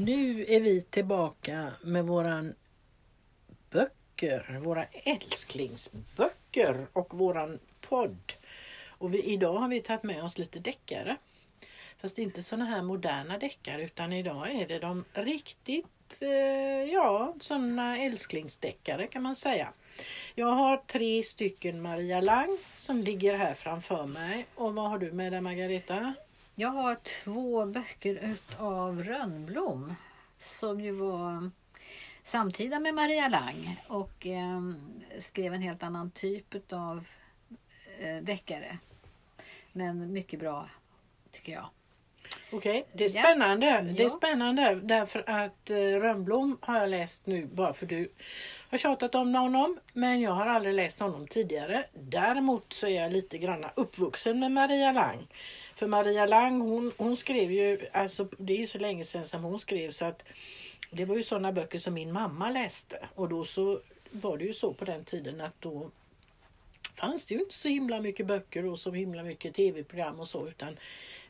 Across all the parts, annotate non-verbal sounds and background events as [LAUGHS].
Nu är vi tillbaka med våran böcker, våra älsklingsböcker och våran podd. Och vi, idag har vi tagit med oss lite deckare. Fast inte sådana här moderna deckare utan idag är det de riktigt, eh, ja, sådana älsklingsdeckare kan man säga. Jag har tre stycken Maria Lang som ligger här framför mig. Och vad har du med dig Margareta? Jag har två böcker av Rönnblom som ju var samtida med Maria Lang och eh, skrev en helt annan typ av eh, deckare. Men mycket bra tycker jag. Okej, det är spännande. Ja. Det är spännande därför att eh, Rönnblom har jag läst nu bara för du har tjatat om honom. Men jag har aldrig läst honom tidigare. Däremot så är jag lite grann uppvuxen med Maria Lang. För Maria Lang hon, hon skrev ju, alltså det är ju så länge sedan som hon skrev så att det var ju sådana böcker som min mamma läste. Och då så var det ju så på den tiden att då fanns det ju inte så himla mycket böcker och så himla mycket tv-program och så utan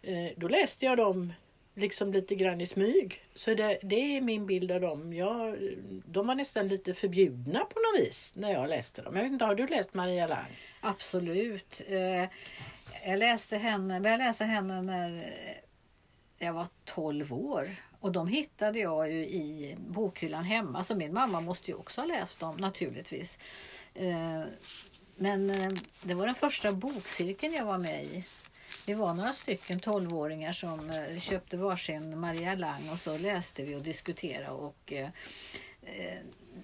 eh, då läste jag dem liksom lite grann i smyg. Så det, det är min bild av dem. Jag, de var nästan lite förbjudna på något vis när jag läste dem. Jag vet inte, har du läst Maria Lang? Absolut. Eh, jag läste henne, började läsa henne när jag var 12 år. Och de hittade jag ju i bokhyllan hemma. Så min mamma måste ju också ha läst dem naturligtvis. Eh, men eh, det var den första bokcirkeln jag var med i. Vi var några stycken 12-åringar som eh, köpte varsin Maria Lang och så läste vi och diskuterade. Och,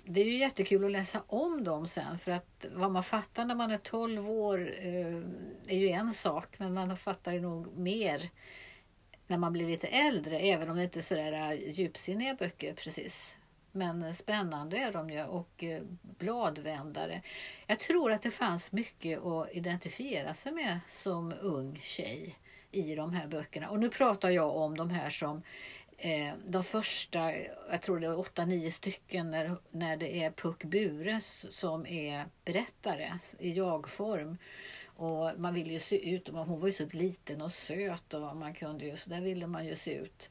det är ju jättekul att läsa om dem sen för att vad man fattar när man är 12 år eh, är ju en sak men man fattar ju nog mer när man blir lite äldre även om det inte är sådär eh, djupsinniga böcker precis. Men eh, spännande är de ju och bladvändare. Jag tror att det fanns mycket att identifiera sig med som ung tjej i de här böckerna. Och nu pratar jag om de här som Eh, de första, jag tror det är åtta, nio stycken när, när det är Puck Bures som är berättare i jag-form. Och man vill ju se ut, hon var ju så liten och söt och man kunde ju, så där ville man ju se ut.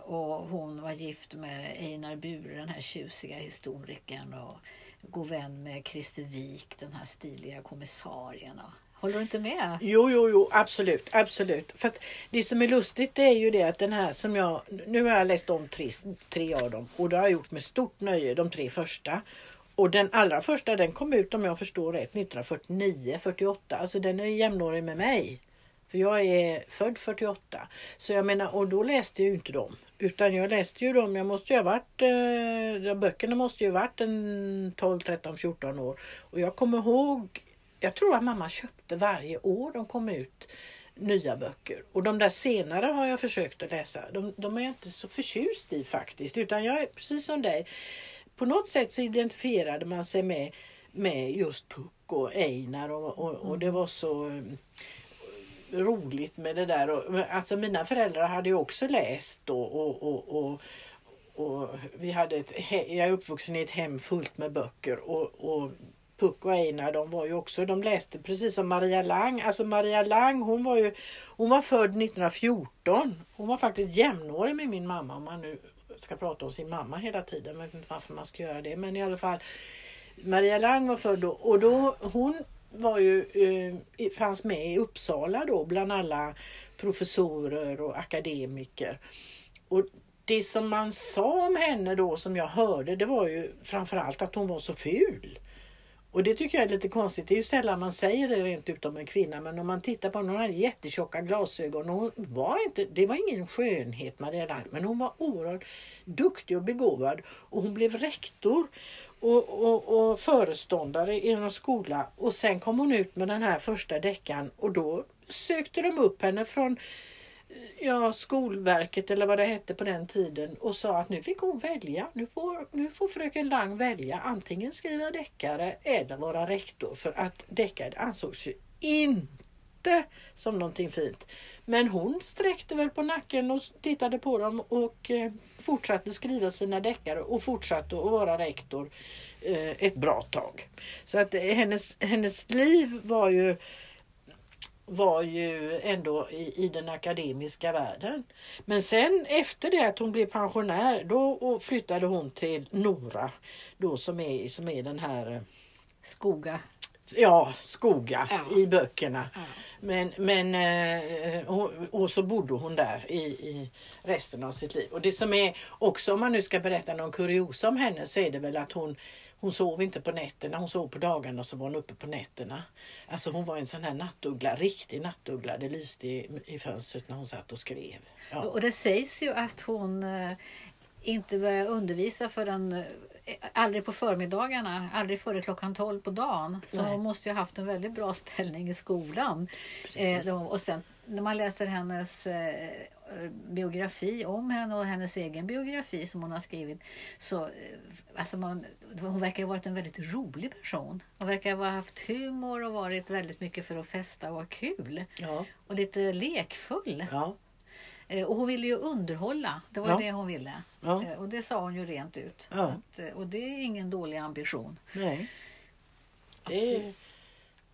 Och hon var gift med Einar Bure, den här tjusiga historikern och god vän med Christer Wik, den här stiliga kommissarien. Håller du inte med? Jo, jo, jo, absolut, absolut. För det som är lustigt det är ju det att den här som jag, nu har jag läst om tre, tre av dem och det har jag gjort med stort nöje, de tre första. Och den allra första den kom ut om jag förstår rätt 1949, 48, alltså den är jämnårig med mig. För jag är född 48. Så jag menar, och då läste jag ju inte dem. Utan jag läste ju dem, jag måste ju ha varit, eh, böckerna måste ju ha varit en 12, 13, 14 år. Och jag kommer ihåg, jag tror att mamma köpte varje år de kom ut nya böcker. Och de där senare har jag försökt att läsa. De, de är jag inte så förtjust i faktiskt. Utan jag är precis som dig. På något sätt så identifierade man sig med, med just Puck och Einar och, och, och det var så eh, roligt med det där. Och, alltså mina föräldrar hade ju också läst och, och, och, och vi hade ett, jag är uppvuxen i ett hem fullt med böcker och, och Puck och Einar de var ju också, de läste precis som Maria Lang. Alltså Maria Lang hon var ju, hon var född 1914. Hon var faktiskt jämnårig med min mamma om man nu ska prata om sin mamma hela tiden. Jag vet inte varför man ska göra det men i alla fall. Maria Lang var född då och då hon var ju, eh, fanns med i Uppsala då bland alla professorer och akademiker. Och det som man sa om henne då som jag hörde det var ju framförallt att hon var så ful. Och det tycker jag är lite konstigt. Det är ju sällan man säger det rent ut om en kvinna. Men om man tittar på henne, hon hade jättetjocka glasögon. Och hon var inte, det var ingen skönhet Maria Lang, men hon var oerhört duktig och begåvad. Och hon blev rektor och, och, och föreståndare i en skola. Och sen kom hon ut med den här första deckan och då sökte de upp henne från ja, Skolverket eller vad det hette på den tiden och sa att nu fick hon välja. Nu får, nu får fröken Lang välja antingen skriva deckare eller vara rektor för att deckare ansågs ju inte som någonting fint. Men hon sträckte väl på nacken och tittade på dem och eh, fortsatte skriva sina deckare och fortsatte att vara rektor eh, ett bra tag. Så att eh, hennes, hennes liv var ju var ju ändå i, i den akademiska världen. Men sen efter det att hon blev pensionär då och flyttade hon till Nora. Då som är, som är den här eh, Skoga. Ja, Skoga Ja. i böckerna. Ja. Men, men eh, hon, och så bodde hon där i, i resten av sitt liv. Och det som är också om man nu ska berätta någon kuriosa om henne så är det väl att hon hon sov inte på nätterna, hon sov på dagarna och så var hon uppe på nätterna. Alltså hon var en sån här nattuggla, riktig nattuggla. Det lyste i, i fönstret när hon satt och skrev. Ja. Och det sägs ju att hon eh, inte började undervisa förrän eh, aldrig på förmiddagarna, aldrig före klockan 12 på dagen. Så Nej. hon måste ju ha haft en väldigt bra [LAUGHS] ställning i skolan. Precis. Eh, och sen när man läser hennes eh, biografi om henne och hennes egen biografi som hon har skrivit så eh, alltså man, hon verkar ha varit en väldigt rolig person. Hon verkar ha haft humor och varit väldigt mycket för att festa och vara kul. Ja, Och lite lekfull. ja, Eh, Och hon ville ju underhålla. Det var Ja. det hon ville. ja, Eh, Och det sa hon ju rent ut. Ja. Att, eh, och det är ingen dålig ambition. nej. Är,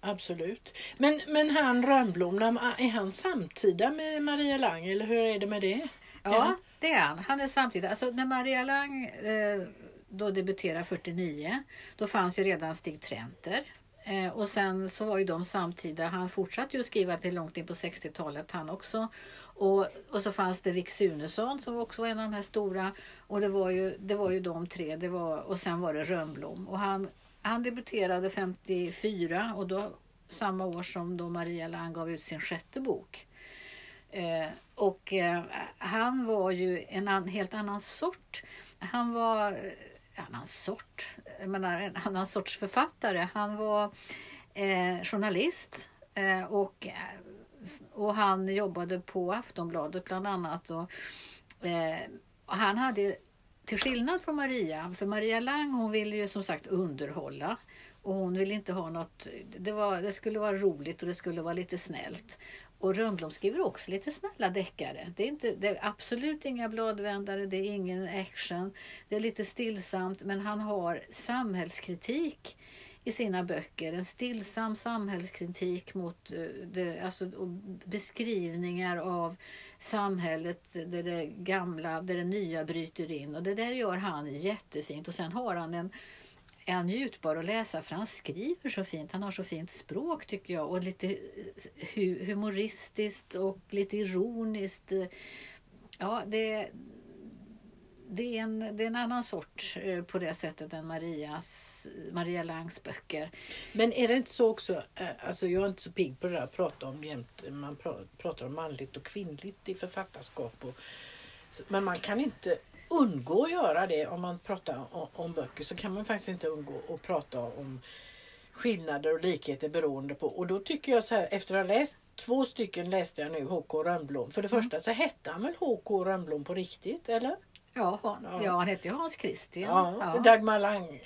absolut. Men, men han Rönnblom, är han samtida med Maria Lang eller hur är det med det? Ja, det är han. Han är samtidigt. Alltså när Maria Lang eh, då debuterade 49 då fanns ju redan Stig Trenter. Eh, och sen så var ju de samtida. Han fortsatte ju skriva till långt in på 60-talet han också. Och, och så fanns det Vic Sunesson som också var en av de här stora. Och det var ju, det var ju de tre. Det var, och sen var det Rönnblom. Och han, han debuterade 54 och då samma år som då Maria Lang gav ut sin sjätte bok. Eh, och eh, han var ju en an, helt annan sort. Han var eh, annan sort, jag menar en annan sorts författare. Han var eh, journalist eh, och, eh, och han jobbade på Aftonbladet bland annat. Och, eh, och han hade, till skillnad från Maria, för Maria Lang hon ville ju som sagt underhålla. Och hon ville inte ha något, det, var, det skulle vara roligt och det skulle vara lite snällt. Och Rönnblom skriver också lite snälla deckare. Det är, inte, det är absolut inga bladvändare, det är ingen action. Det är lite stillsamt men han har samhällskritik i sina böcker. En stillsam samhällskritik mot eh, det, alltså, och beskrivningar av samhället där det gamla, där det nya bryter in. Och det där gör han jättefint. Och sen har han en är han njutbar att läsa för han skriver så fint. Han har så fint språk tycker jag och lite eh, humoristiskt och lite ironiskt. Ja, det, det, är en, det är en annan sort eh, på det sättet än Marias, Maria Langs böcker. Men är det inte så också, eh, alltså jag är inte så pigg på det där att prata om jämt, man pra- pratar om manligt och kvinnligt i författarskap. Och, men man kan inte undgå att göra det om man pratar om, om böcker så kan man faktiskt inte undgå att prata om skillnader och likheter beroende på. Och då tycker jag så här, efter att ha läst två stycken läste jag nu H.K. Rönnblom. För det första så hette han väl H.K. Rönnblom på riktigt eller? Ja, Ja. ja. han heter ju Hans Christian. Ja, Dagmar Lange,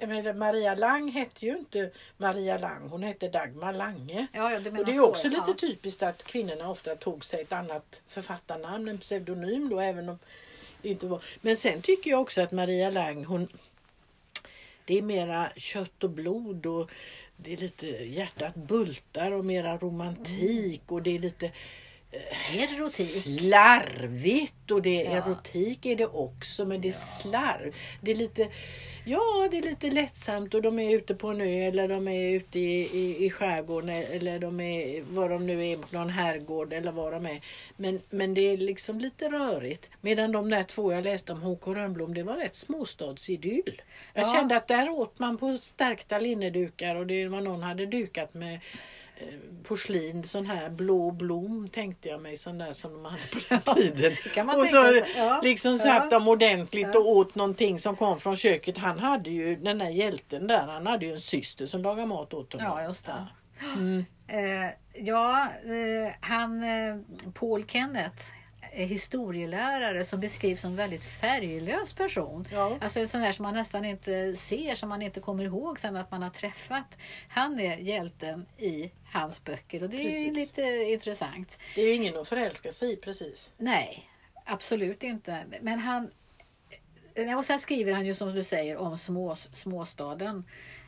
eller Maria Lang hette ju inte Maria Lang, hon hette Dagmar Lange. Ja, menar Och det är så, också lite typiskt att kvinnorna ofta tog sig ett annat författarnamn, en pseudonym då även om det inte var. Men sen tycker jag också att Maria Lang hon det är mera kött och blod och det är lite hjärtat bultar och mera romantik och det är lite Erotik. slarvigt och det är Ja. erotik är det också men det är Ja. slarv. Det är lite Ja, det är lite lättsamt och de är ute på en ö eller de är ute i, i, i skärgården eller de är vad de nu är på någon herrgård eller vad de är. Men, men det är liksom lite rörigt. Medan de där två jag läste om H.K. Rönnblom, det var rätt småstadsidyll. Jag Ja. kände att där åt man på stärkta linnedukar och det var någon hade dukat med eh, porslin, sån här blå blom tänkte jag mig, sån där som de hade på den tiden. Och så. Ja. liksom satt Ja. de ordentligt Ja. och åt någonting som kom från köket. Han hade ju, den där hjälten där, han hade ju en syster som lagade mat åt honom. Ja, just det. Mm. Eh, ja, eh, han eh, Paul Kenneth historielärare som beskrivs som en väldigt färglös person. Ja. Alltså en sån där som man nästan inte ser, som man inte kommer ihåg sen att man har träffat. Han är hjälten i hans böcker och det är ju Precis. lite intressant. Det är ju ingen att förälska sig i precis. Nej, absolut inte. Men han... Och sen skriver han ju som du säger om små, småstaden.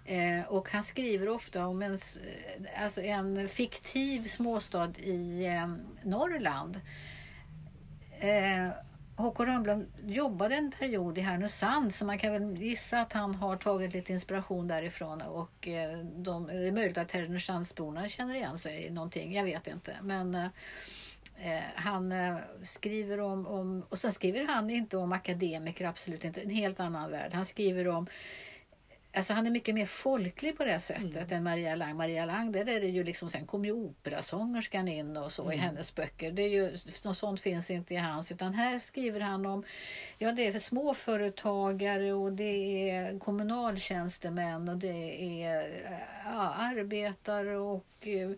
Eh, och han skriver ofta om en, eh, alltså en fiktiv småstad i eh, Norrland. Eh, Rönnblom jobbade en period i Härnösand så man kan väl gissa att han har tagit lite inspiration därifrån och eh, de, det är möjligt att Härnösandsborna känner igen sig i någonting, jag vet inte. Men eh, eh han eh, skriver om, om, och sen skriver han inte om akademiker, absolut inte, en helt annan värld. Han skriver om Alltså han är mycket mer folklig på det sättet än Maria Lang. Maria Lang, där är det ju liksom, sen kom ju operasångerskan in och så i hennes böcker. Det är ju, något sånt finns inte i hans, utan här skriver han om, ja det är för småföretagare och det är kommunaltjänstemän och det är ja, arbetare och eh,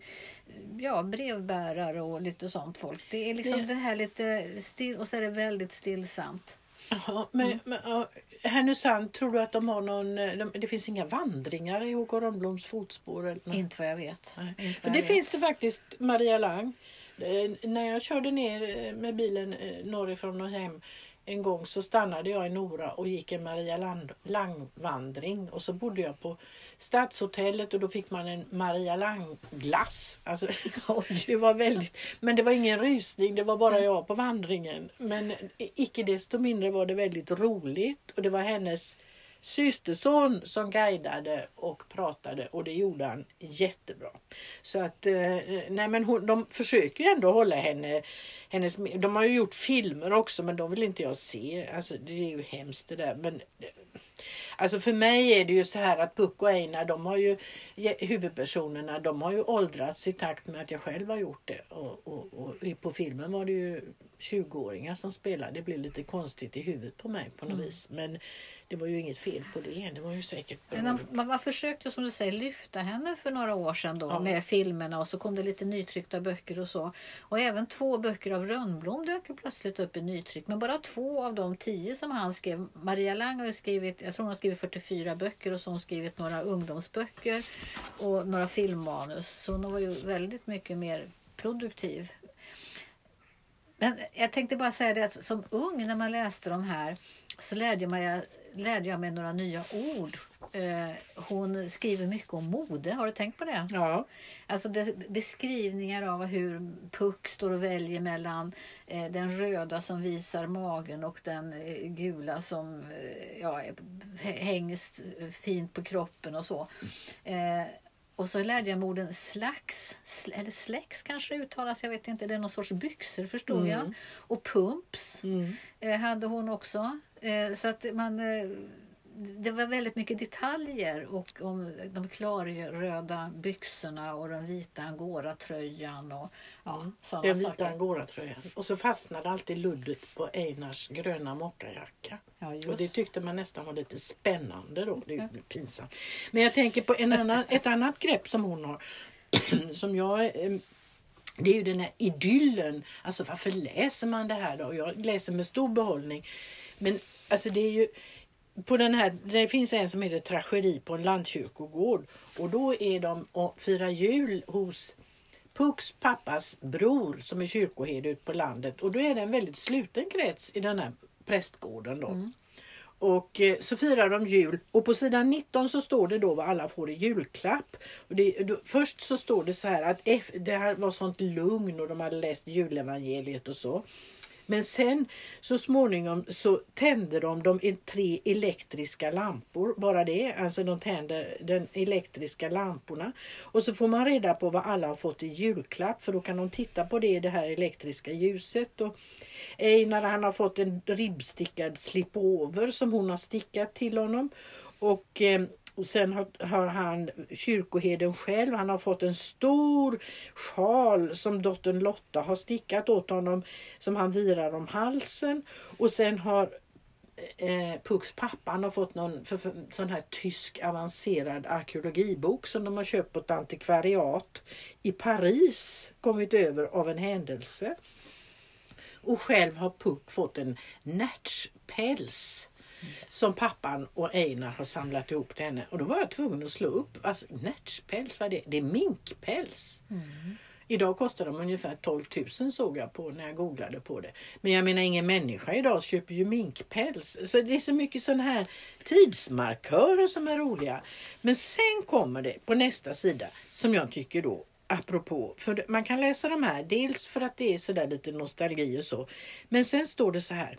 ja, brevbärare och lite sånt folk. Det är liksom Det- det här lite still, och så är det väldigt stillsamt. Jaha, men, men ja, Härnösand, tror du att de har någon... eh, De, det finns inga vandringar i Håkon Rönnbloms fotspår? Eller något? Inte vad jag vet. Nej. Inte För vad det jag finns det vet. faktiskt, Maria Lang. Eh, När jag körde ner eh, med bilen eh, norrifrån och hem en gång så stannade jag i Nora och gick en Maria Lang-vandring. Och så bodde jag på Stadshotellet och då fick man en Maria Lang-glass. Alltså, [LAUGHS] det var väldigt, men det var ingen rusning, det var bara jag på vandringen. Men icke desto mindre var det väldigt roligt och det var hennes systerson som guidade och pratade och det gjorde han jättebra. Så att, eh, nej men hon, de försöker ju ändå hålla henne, hennes, de har ju gjort filmer också men de vill inte jag se. Alltså det är ju hemskt det där. Men, alltså för mig är det ju så här att Puck och Einar, de har ju, huvudpersonerna, de har ju åldrats i takt med att jag själv har gjort det. Och, och, och på filmen var det ju 20-åringar som spelade. Det blev lite konstigt i huvudet på mig på något vis. Men det var ju inget fel på det. Det var ju säkert bra. Men man, man, man försökte som du säger lyfta henne för några år sedan då Ja. med filmerna och så kom det lite nytryckta böcker och så. Och även två böcker Olof Rönnblom dök ju plötsligt upp i nytryck. Men bara två av de tio som han skrev. Maria Lang har ju skrivit, jag tror hon har skrivit 44 böcker och så har hon skrivit några ungdomsböcker och några filmmanus. Så hon var ju väldigt mycket mer produktiv. Men jag tänkte bara säga det att som ung när man läste de här så lärde, man, lärde jag mig några nya ord. Eh, hon skriver mycket om mode, har du tänkt på det? Ja, Alltså det, beskrivningar av hur Puck står och väljer mellan eh, den röda som visar magen och den eh, gula som ja, hänger fint på kroppen och så. Och så lärde jag mig orden slags, sl- eller släx kanske det uttalas, jag vet inte. Det är någon sorts byxor förstod jag. Mm. Och pumps mm. hade hon också. Eh, så att man... Eh, det var väldigt mycket detaljer och om de klarröda byxorna och den vita angora-tröjan och ja, sådana den vita angoratröjan. Och så fastnade alltid luddet på Einars gröna mockajacka. Ja, Och det. Mm. tyckte man nästan var lite spännande då. Det är ju pinsamt. Men jag tänker på en annan, ett annat grepp som hon har. [CLEARS THROAT] som jag eh, det är ju den här idyllen. Alltså varför läser man det här då? Jag läser med stor behållning. Men alltså det är ju på den här, det finns en som heter Tragedi på en landkyrkogård. Och då är de och firar jul hos Pucks pappas bror som är kyrkoherde ute på landet. Och då är det en väldigt sluten krets i den här prästgården då. Och eh, så firar de jul och på sidan 19 så står det då vad alla får i julklapp. Och det, då, först så står det så här att F, det här var sånt lugn och de hade läst julevangeliet och så. Men sen så småningom så tände de de tre elektriska lampor, bara det. Alltså de tänder de elektriska lamporna. Och så får man reda på vad alla har fått i julklapp för då kan de titta på det i det här elektriska ljuset. Och Einar han har fått en ribbstickad slipover som hon har stickat till honom. Och eh, sen har, har han kyrkoherden själv, han har fått en stor sjal som dottern Lotta har stickat åt honom som han virar om halsen. Och sen har eh, Pucks pappa han har fått någon för, för, sån här tysk avancerad arkeologibok som de har köpt på ett antikvariat i Paris, kommit över av en händelse. Och själv har Puck fått en närtspäls som pappan och Einar har samlat ihop till henne. Och då var jag tvungen att slå upp. Alltså närtspäls, vad är det? Det är minkpäls. Idag kostar de ungefär 12 000 såg jag på när jag googlade på det. Men jag menar ingen människa idag köper ju minkpäls. Så det är så mycket sådana här tidsmarkörer som är roliga. Men sen kommer det på nästa sida som jag tycker då apropå, för man kan läsa de här dels för att det är sådär lite nostalgi och så. Men sen står det så här.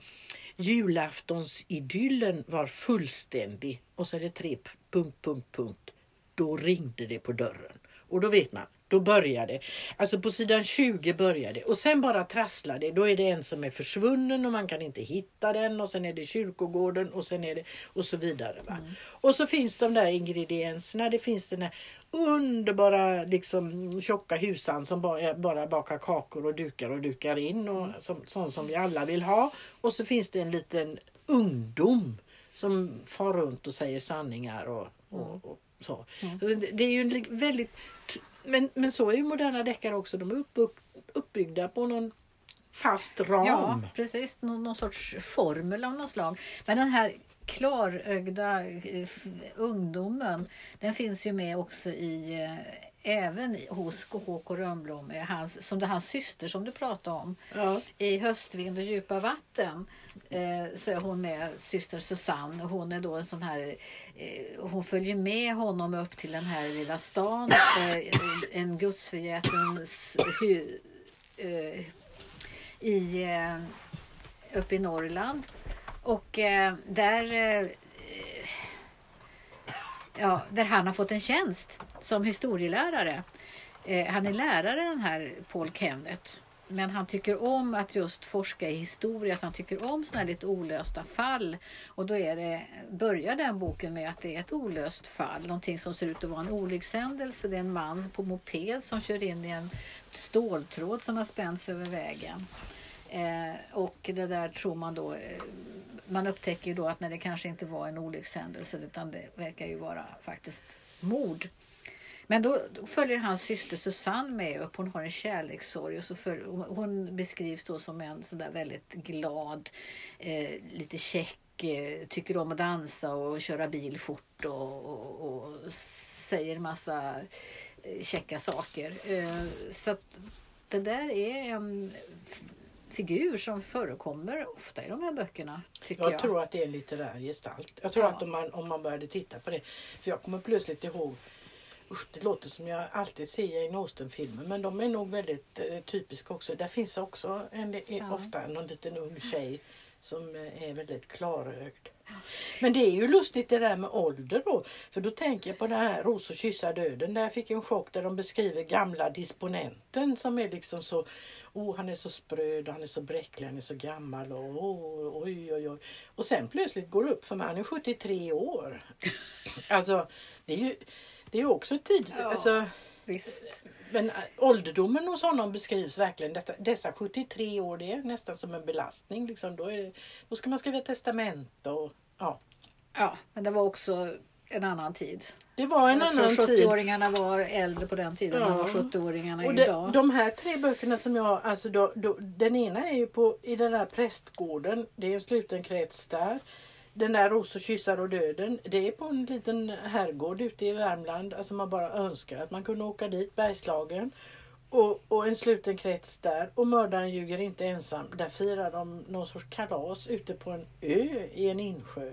Julaftonsidyllen var fullständig och så är det tre punkt, punkt, punkt. Då ringde det på dörren. Och då vet man, då börjar det. Alltså på sidan 20 börjar det och sen bara trasslar det. Då är det en som är försvunnen och man kan inte hitta den och sen är det kyrkogården och sen är det och så vidare. Mm. Och så finns de där ingredienserna. Det finns den här underbara liksom tjocka husan som bara, bara bakar kakor och dukar och dukar in och mm. som, sånt som vi alla vill ha. Och så finns det en liten ungdom som far runt och säger sanningar och, och, mm. och så. Mm. Alltså, det är ju väldigt men, men så är ju moderna deckare också. De är uppbyggda på någon fast ram. Ja, precis. Någon, någon sorts formel av något slag. Men den här klarögda eh, ungdomen, den finns ju med också i eh, även hos Håkon Rönnblom, hans, som det hans syster som du pratade om. Ja. I Höstvind och djupa vatten eh, så är hon med syster Susanne. Hon är då en sån här, eh, hon följer med honom upp till den här lilla stan. Eh, en gudsförgäten eh, i, eh, uppe i Norrland. Och eh, där ja, där han har fått en tjänst som historielärare. Eh, han är lärare den här Paul Kenneth. Men han tycker om att just forska i historia, så han tycker om sådana lite olösta fall. Och då är det, börjar den boken med att det är ett olöst fall, någonting som ser ut att vara en olyckshändelse. Det är en man på moped som kör in i en ståltråd som har spänts över vägen. Eh, och det där tror man då eh, man upptäcker ju då att när det kanske inte var en olyckshändelse utan det verkar ju vara faktiskt mord. Men då, då följer hans syster Susanne med upp. Hon har en kärlekssorg och så följer, hon beskrivs då som en sådär väldigt glad, eh, lite käck, eh, tycker om att dansa och köra bil fort och, och, och säger massa eh, käcka saker. Eh, så det där är en figur som förekommer ofta i de här böckerna. Tycker jag, jag. tror att det är en litterär gestalt. Jag tror ja. att om man, om man började titta på det. För jag kommer plötsligt ihåg Usch, det låter som jag alltid ser Jane Austen-filmer men de är nog väldigt eh, typiska också. Där finns också en, ja. ofta någon liten ung tjej som eh, är väldigt klarögd. Men det är ju lustigt det där med ålder då. För då tänker jag på den här Ros och kyssa döden. Där fick jag en chock där de beskriver gamla disponenten som är liksom så Oh, han är så spröd han är så bräcklig, han är så gammal och oh, oj, oj, oj. Och sen plötsligt går det upp för mig, han är 73 år. [LAUGHS] alltså, det är ju det är också tid. Ja, alltså, visst. Men äh, ålderdomen hos honom beskrivs verkligen. Detta, dessa 73 år, det är nästan som en belastning. Liksom. Då, är det, då ska man skriva testamente och ja. Ja, men det var också en annan tid. Det var en jag annan tid. 70-åringarna var äldre på den tiden ja. än vad 70-åringarna idag. De här tre böckerna som jag, alltså då, då, den ena är ju på, i den där prästgården. Det är en sluten krets där. Den där Ros och kyssar och döden, det är på en liten herrgård ute i Värmland. Alltså man bara önskar att man kunde åka dit, Bergslagen. Och, och en sluten krets där. Och mördaren ljuger inte ensam. Där firar de någon sorts kalas ute på en ö i en insjö.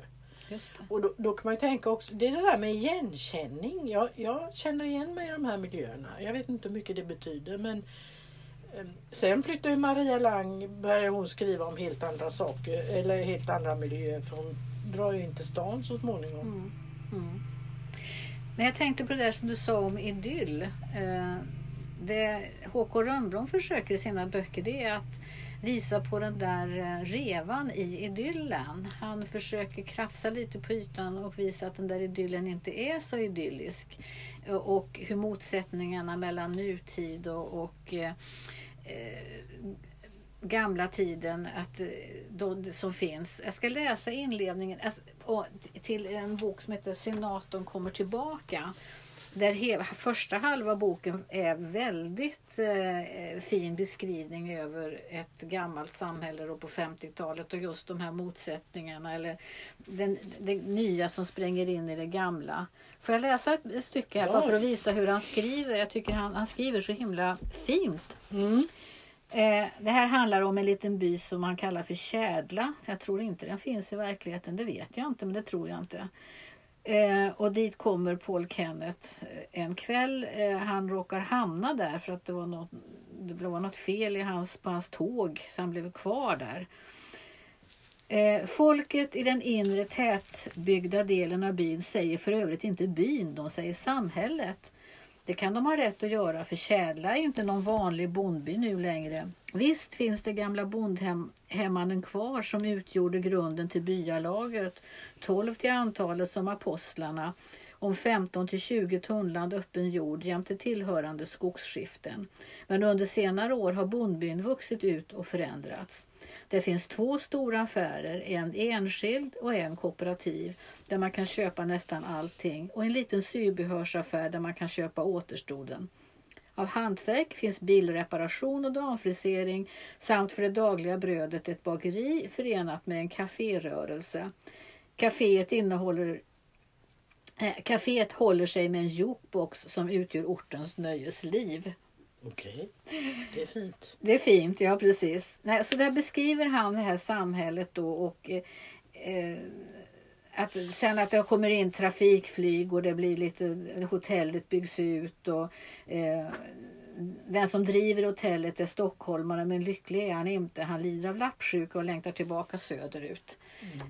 Och då, då, kan man ju tänka också, det är det där med igenkänning. Jag, jag känner igen mig i de här miljöerna. Jag vet inte hur mycket det betyder men eh, Sen flyttade Maria Lang, började hon skriva om helt andra saker eller helt andra miljöer för hon drar ju in till stan så småningom. Mm. Mm. Men jag tänkte på det där som du sa om idyll. Eh, det H.K. Rönnblom försöker i sina böcker det är att visa på den där eh, revan i idyllen. Han försöker krafsa lite på ytan och visa att den där idyllen inte är så idyllisk. Eh, och hur motsättningarna mellan nutid och, och eh, gamla tiden att, eh, då, som finns. Jag ska läsa inledningen alltså, till en bok som heter Senatorn kommer tillbaka. där he, första halva boken är väldigt eh, fin beskrivning över ett gammalt samhälle då på 50-talet och just de här motsättningarna eller den, det nya som spränger in i det gamla. Får jag läsa ett, ett stycke här Ja. bara för att visa hur han skriver? Jag tycker han, han skriver så himla fint. Mm. Eh, det här handlar om en liten by som man kallar för Kädla. Jag tror inte den finns i verkligheten, det vet jag inte, men det tror jag inte. Eh, och dit kommer Paul Kenneth eh, en kväll. Han råkar hamna där för att det var något, det var något fel i hans, på hans tåg så han blev kvar där. Folket i den inre tätbyggda delen av byn säger för övrigt inte byn, de säger samhället. Det kan de ha rätt att göra för Kädla är inte någon vanlig bondby nu längre. Visst finns det gamla bondhemmanen kvar som utgjorde grunden till byalaget. 12 till antalet som apostlarna om 15 till 20 tunnland öppen jord jämte tillhörande skogsskiften. Men under senare år har bondbyn vuxit ut och förändrats. Det finns två stora affärer, en enskild och en kooperativ där man kan köpa nästan allting och en liten sybehörsaffär där man kan köpa återstoden. Av hantverk finns bilreparation och damfrisering samt för det dagliga brödet ett bageri förenat med en kaférörelse. Caféet innehåller eh, Caféet håller sig med en jukebox som utgör ortens nöjesliv. Okej, det är fint. Det är fint, ja precis. Nej, så där beskriver han det här samhället då och eh, att sen att det kommer in trafikflyg och det blir lite, hotellet byggs ut och eh, den som driver hotellet är stockholmare men lycklig är han inte. Han lider av lappsjuka och längtar tillbaka söderut.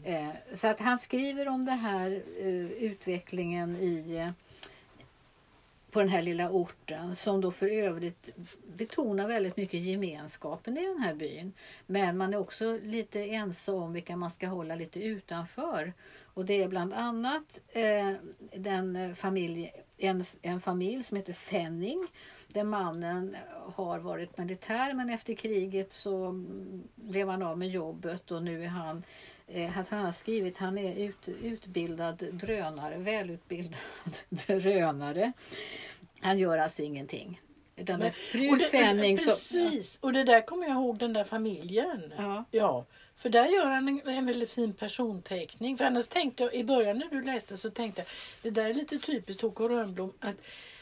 Eh, så att han skriver om det här eh, utvecklingen i på den här lilla orten som då för övrigt betonar väldigt mycket gemenskapen i den här byn. Men man är också lite ense om vilka man ska hålla lite utanför. Och det är bland annat eh, den familj, en, en familj som heter Fenning där mannen har varit militär men efter kriget så blev han av med jobbet och nu är han eh, att han har skrivit han är ut, utbildad drönare, välutbildad [LAUGHS] drönare. Han gör alltså ingenting. Utan är fru och det, Fenning som... Precis, och det där kommer jag ihåg den där familjen. Ja. Ja, för där gör han en, en väldigt fin personteckning. För annars tänkte jag i början när du läste så tänkte jag det där är lite typiskt Håkan Rönnblom att,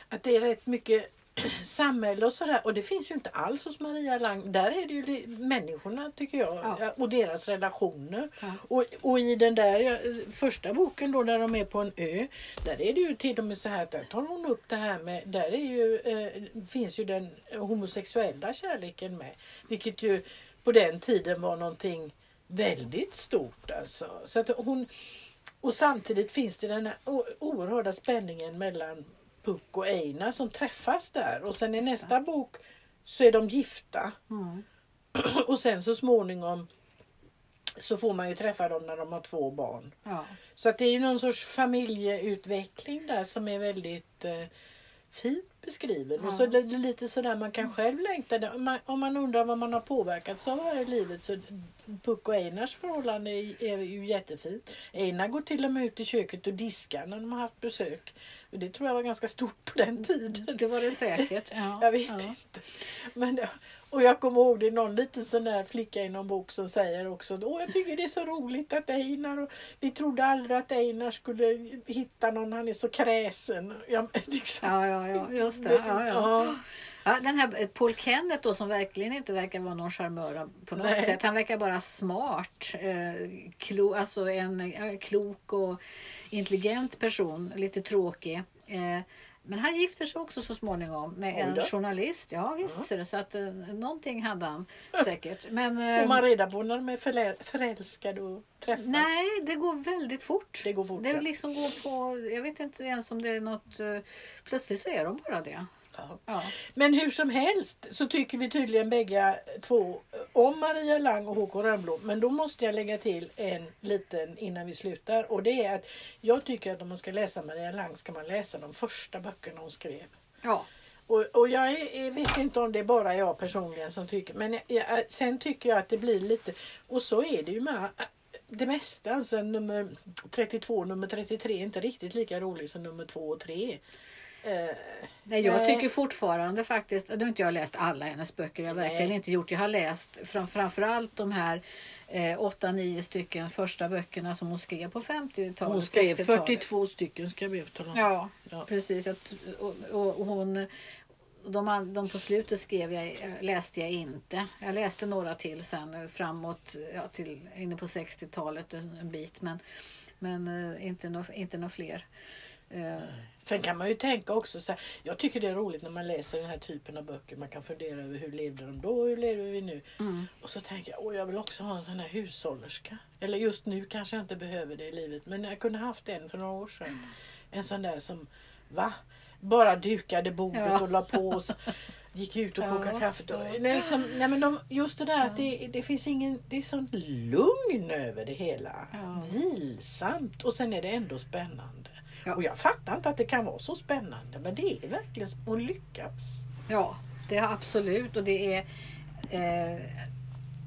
att det är rätt mycket [CLEARS THROAT] samhälle och sådär och det finns ju inte alls hos Maria Lang. Där är det ju människorna tycker jag Ja. och deras relationer. Ja. Och, och i den där första boken då där de är på en ö där är det ju till och med så här att där tar hon upp det här med, där är ju, eh, finns ju den homosexuella kärleken med. Vilket ju på den tiden var någonting väldigt stort alltså. Så att hon, och samtidigt finns det den här oerhörda spänningen mellan Puck och Einar som träffas där och sen i nästa bok så är de gifta Mm. [CLEARS THROAT] och sen så småningom så får man ju träffa dem när de har två barn. Ja. Så att det är ju någon sorts familjeutveckling där som är väldigt eh, fint beskriven. Ja. Och så det är lite sådär man kan själv längta. Om man, om man undrar vad man har påverkats av här i livet så Puck och Einars förhållande är, är ju jättefint. Einar går till och med ut i köket och diskar när de har haft besök. Och det tror jag var ganska stort på den tiden. Det var det säkert. [LAUGHS] Ja. Jag vet ja. inte. Men, och jag kommer ihåg det är någon liten sån där flicka i någon bok som säger också Åh, jag tycker det är så roligt att Einar och vi trodde aldrig att Einar skulle hitta någon, han är så kräsen. Ja, liksom. Ja, ja, ja, just det. Ja, ja. Ja. Ja, den här eh, Paul Kenneth då som verkligen inte verkar vara någon charmör på något Nej. sätt. Han verkar bara smart. Eh, klo, alltså en eh, klok och intelligent person. Lite tråkig. Eh, men han gifter sig också så småningom med en journalist. Ja visst Ja. så, att eh, någonting hade han säkert. [LAUGHS] Men Får eh, man reda på när de är förlä- förälskade och träffas? nej, det går väldigt fort. Det går fort. Det ja. liksom går på, jag vet inte ens om det är något, eh, plötsligt så är de bara det. Ja. Ja. Men hur som helst så tycker vi tydligen bägge två om Maria Lang och Håkan Rönnblom. Men då måste jag lägga till en liten innan vi slutar. Och det är att jag tycker att om man ska läsa Maria Lang ska man läsa de första böckerna hon skrev. ja. Och, och jag är, vet inte om det är bara jag personligen som tycker. Men jag, jag, sen tycker jag att det blir lite... Och så är det ju med äh, det mesta. Alltså nummer 32 nummer 33 är inte riktigt lika rolig som nummer 2 och 3. Eh, Nej, jag Nej. tycker fortfarande faktiskt, nu har inte jag läst alla hennes böcker, jag har verkligen inte gjort. Jag har läst fram, framförallt de här eh, åtta, nio stycken första böckerna som hon skrev på 50-talet. hon skrev 60-talet. 42 stycken ska jag be. Ja, Ja. precis. Och, och, och hon, de, de på slutet skrev jag, läste jag inte. Jag läste några till sen eh, framåt, ja, till, inne på 60-talet en bit. Men, men eh, inte några inte nå fler. Eh, Sen kan man ju tänka också så här, jag tycker det är roligt när man läser den här typen av böcker. Man kan fundera över hur levde de då och hur lever vi nu? mm. Och så tänker jag, åh jag vill också ha en sån här hushållerska. Eller just nu kanske jag inte behöver det i livet, men jag kunde haft en för några år sedan. En sån där som, va? Bara dukade bordet Ja. och la på och så, gick ut och Ja, kokade ja. nej, liksom, nej, men de, just det där att det, det finns ingen, det är sånt lugn över det hela. Ja. Vilsamt och sen är det ändå spännande. Ja. Och jag fattar inte att det kan vara så spännande men det är verkligen, hon lyckas. Ja, det har absolut. Och det är... Eh,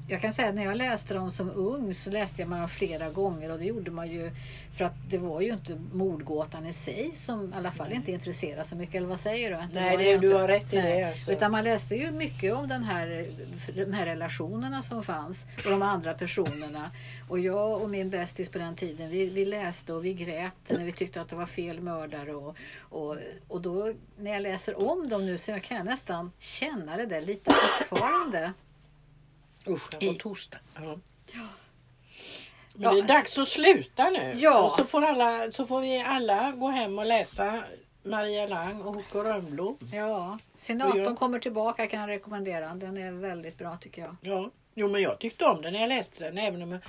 jag kan säga att när jag läste dem som ung så läste jag dem flera gånger och det gjorde man ju för att det var ju inte mordgåtan i sig som i alla fall inte intresserade så mycket. Eller vad säger du? Nej, var det- ju du inte- har rätt i det, Nej. alltså. Utan man läste ju mycket om den här, de här relationerna som fanns och de andra personerna. Och jag och min bästis på den tiden, vi, vi läste och vi grät när vi tyckte att det var fel mördare. Och, och, och då när jag läser om dem nu så kan jag nästan känna det där lite fortfarande. Usch, jag får tosta. Ja. Men det är dags att sluta nu. Ja. Och så får, alla, så får vi alla gå hem och läsa Maria Lang och Hoco Rönnblom. Ja, Senatorn jag- kommer tillbaka kan jag rekommendera. Den är väldigt bra tycker jag. Ja. Jo men jag tyckte om den när jag läste den även om jag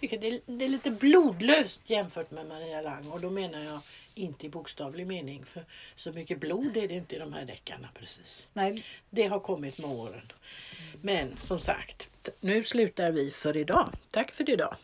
tycker det är, det är lite blodlöst jämfört med Maria Lang och då menar jag inte i bokstavlig mening för så mycket blod är det inte i de här deckarna precis. Nej, Det har kommit med åren. Men som sagt, nu slutar vi för idag. Tack för idag.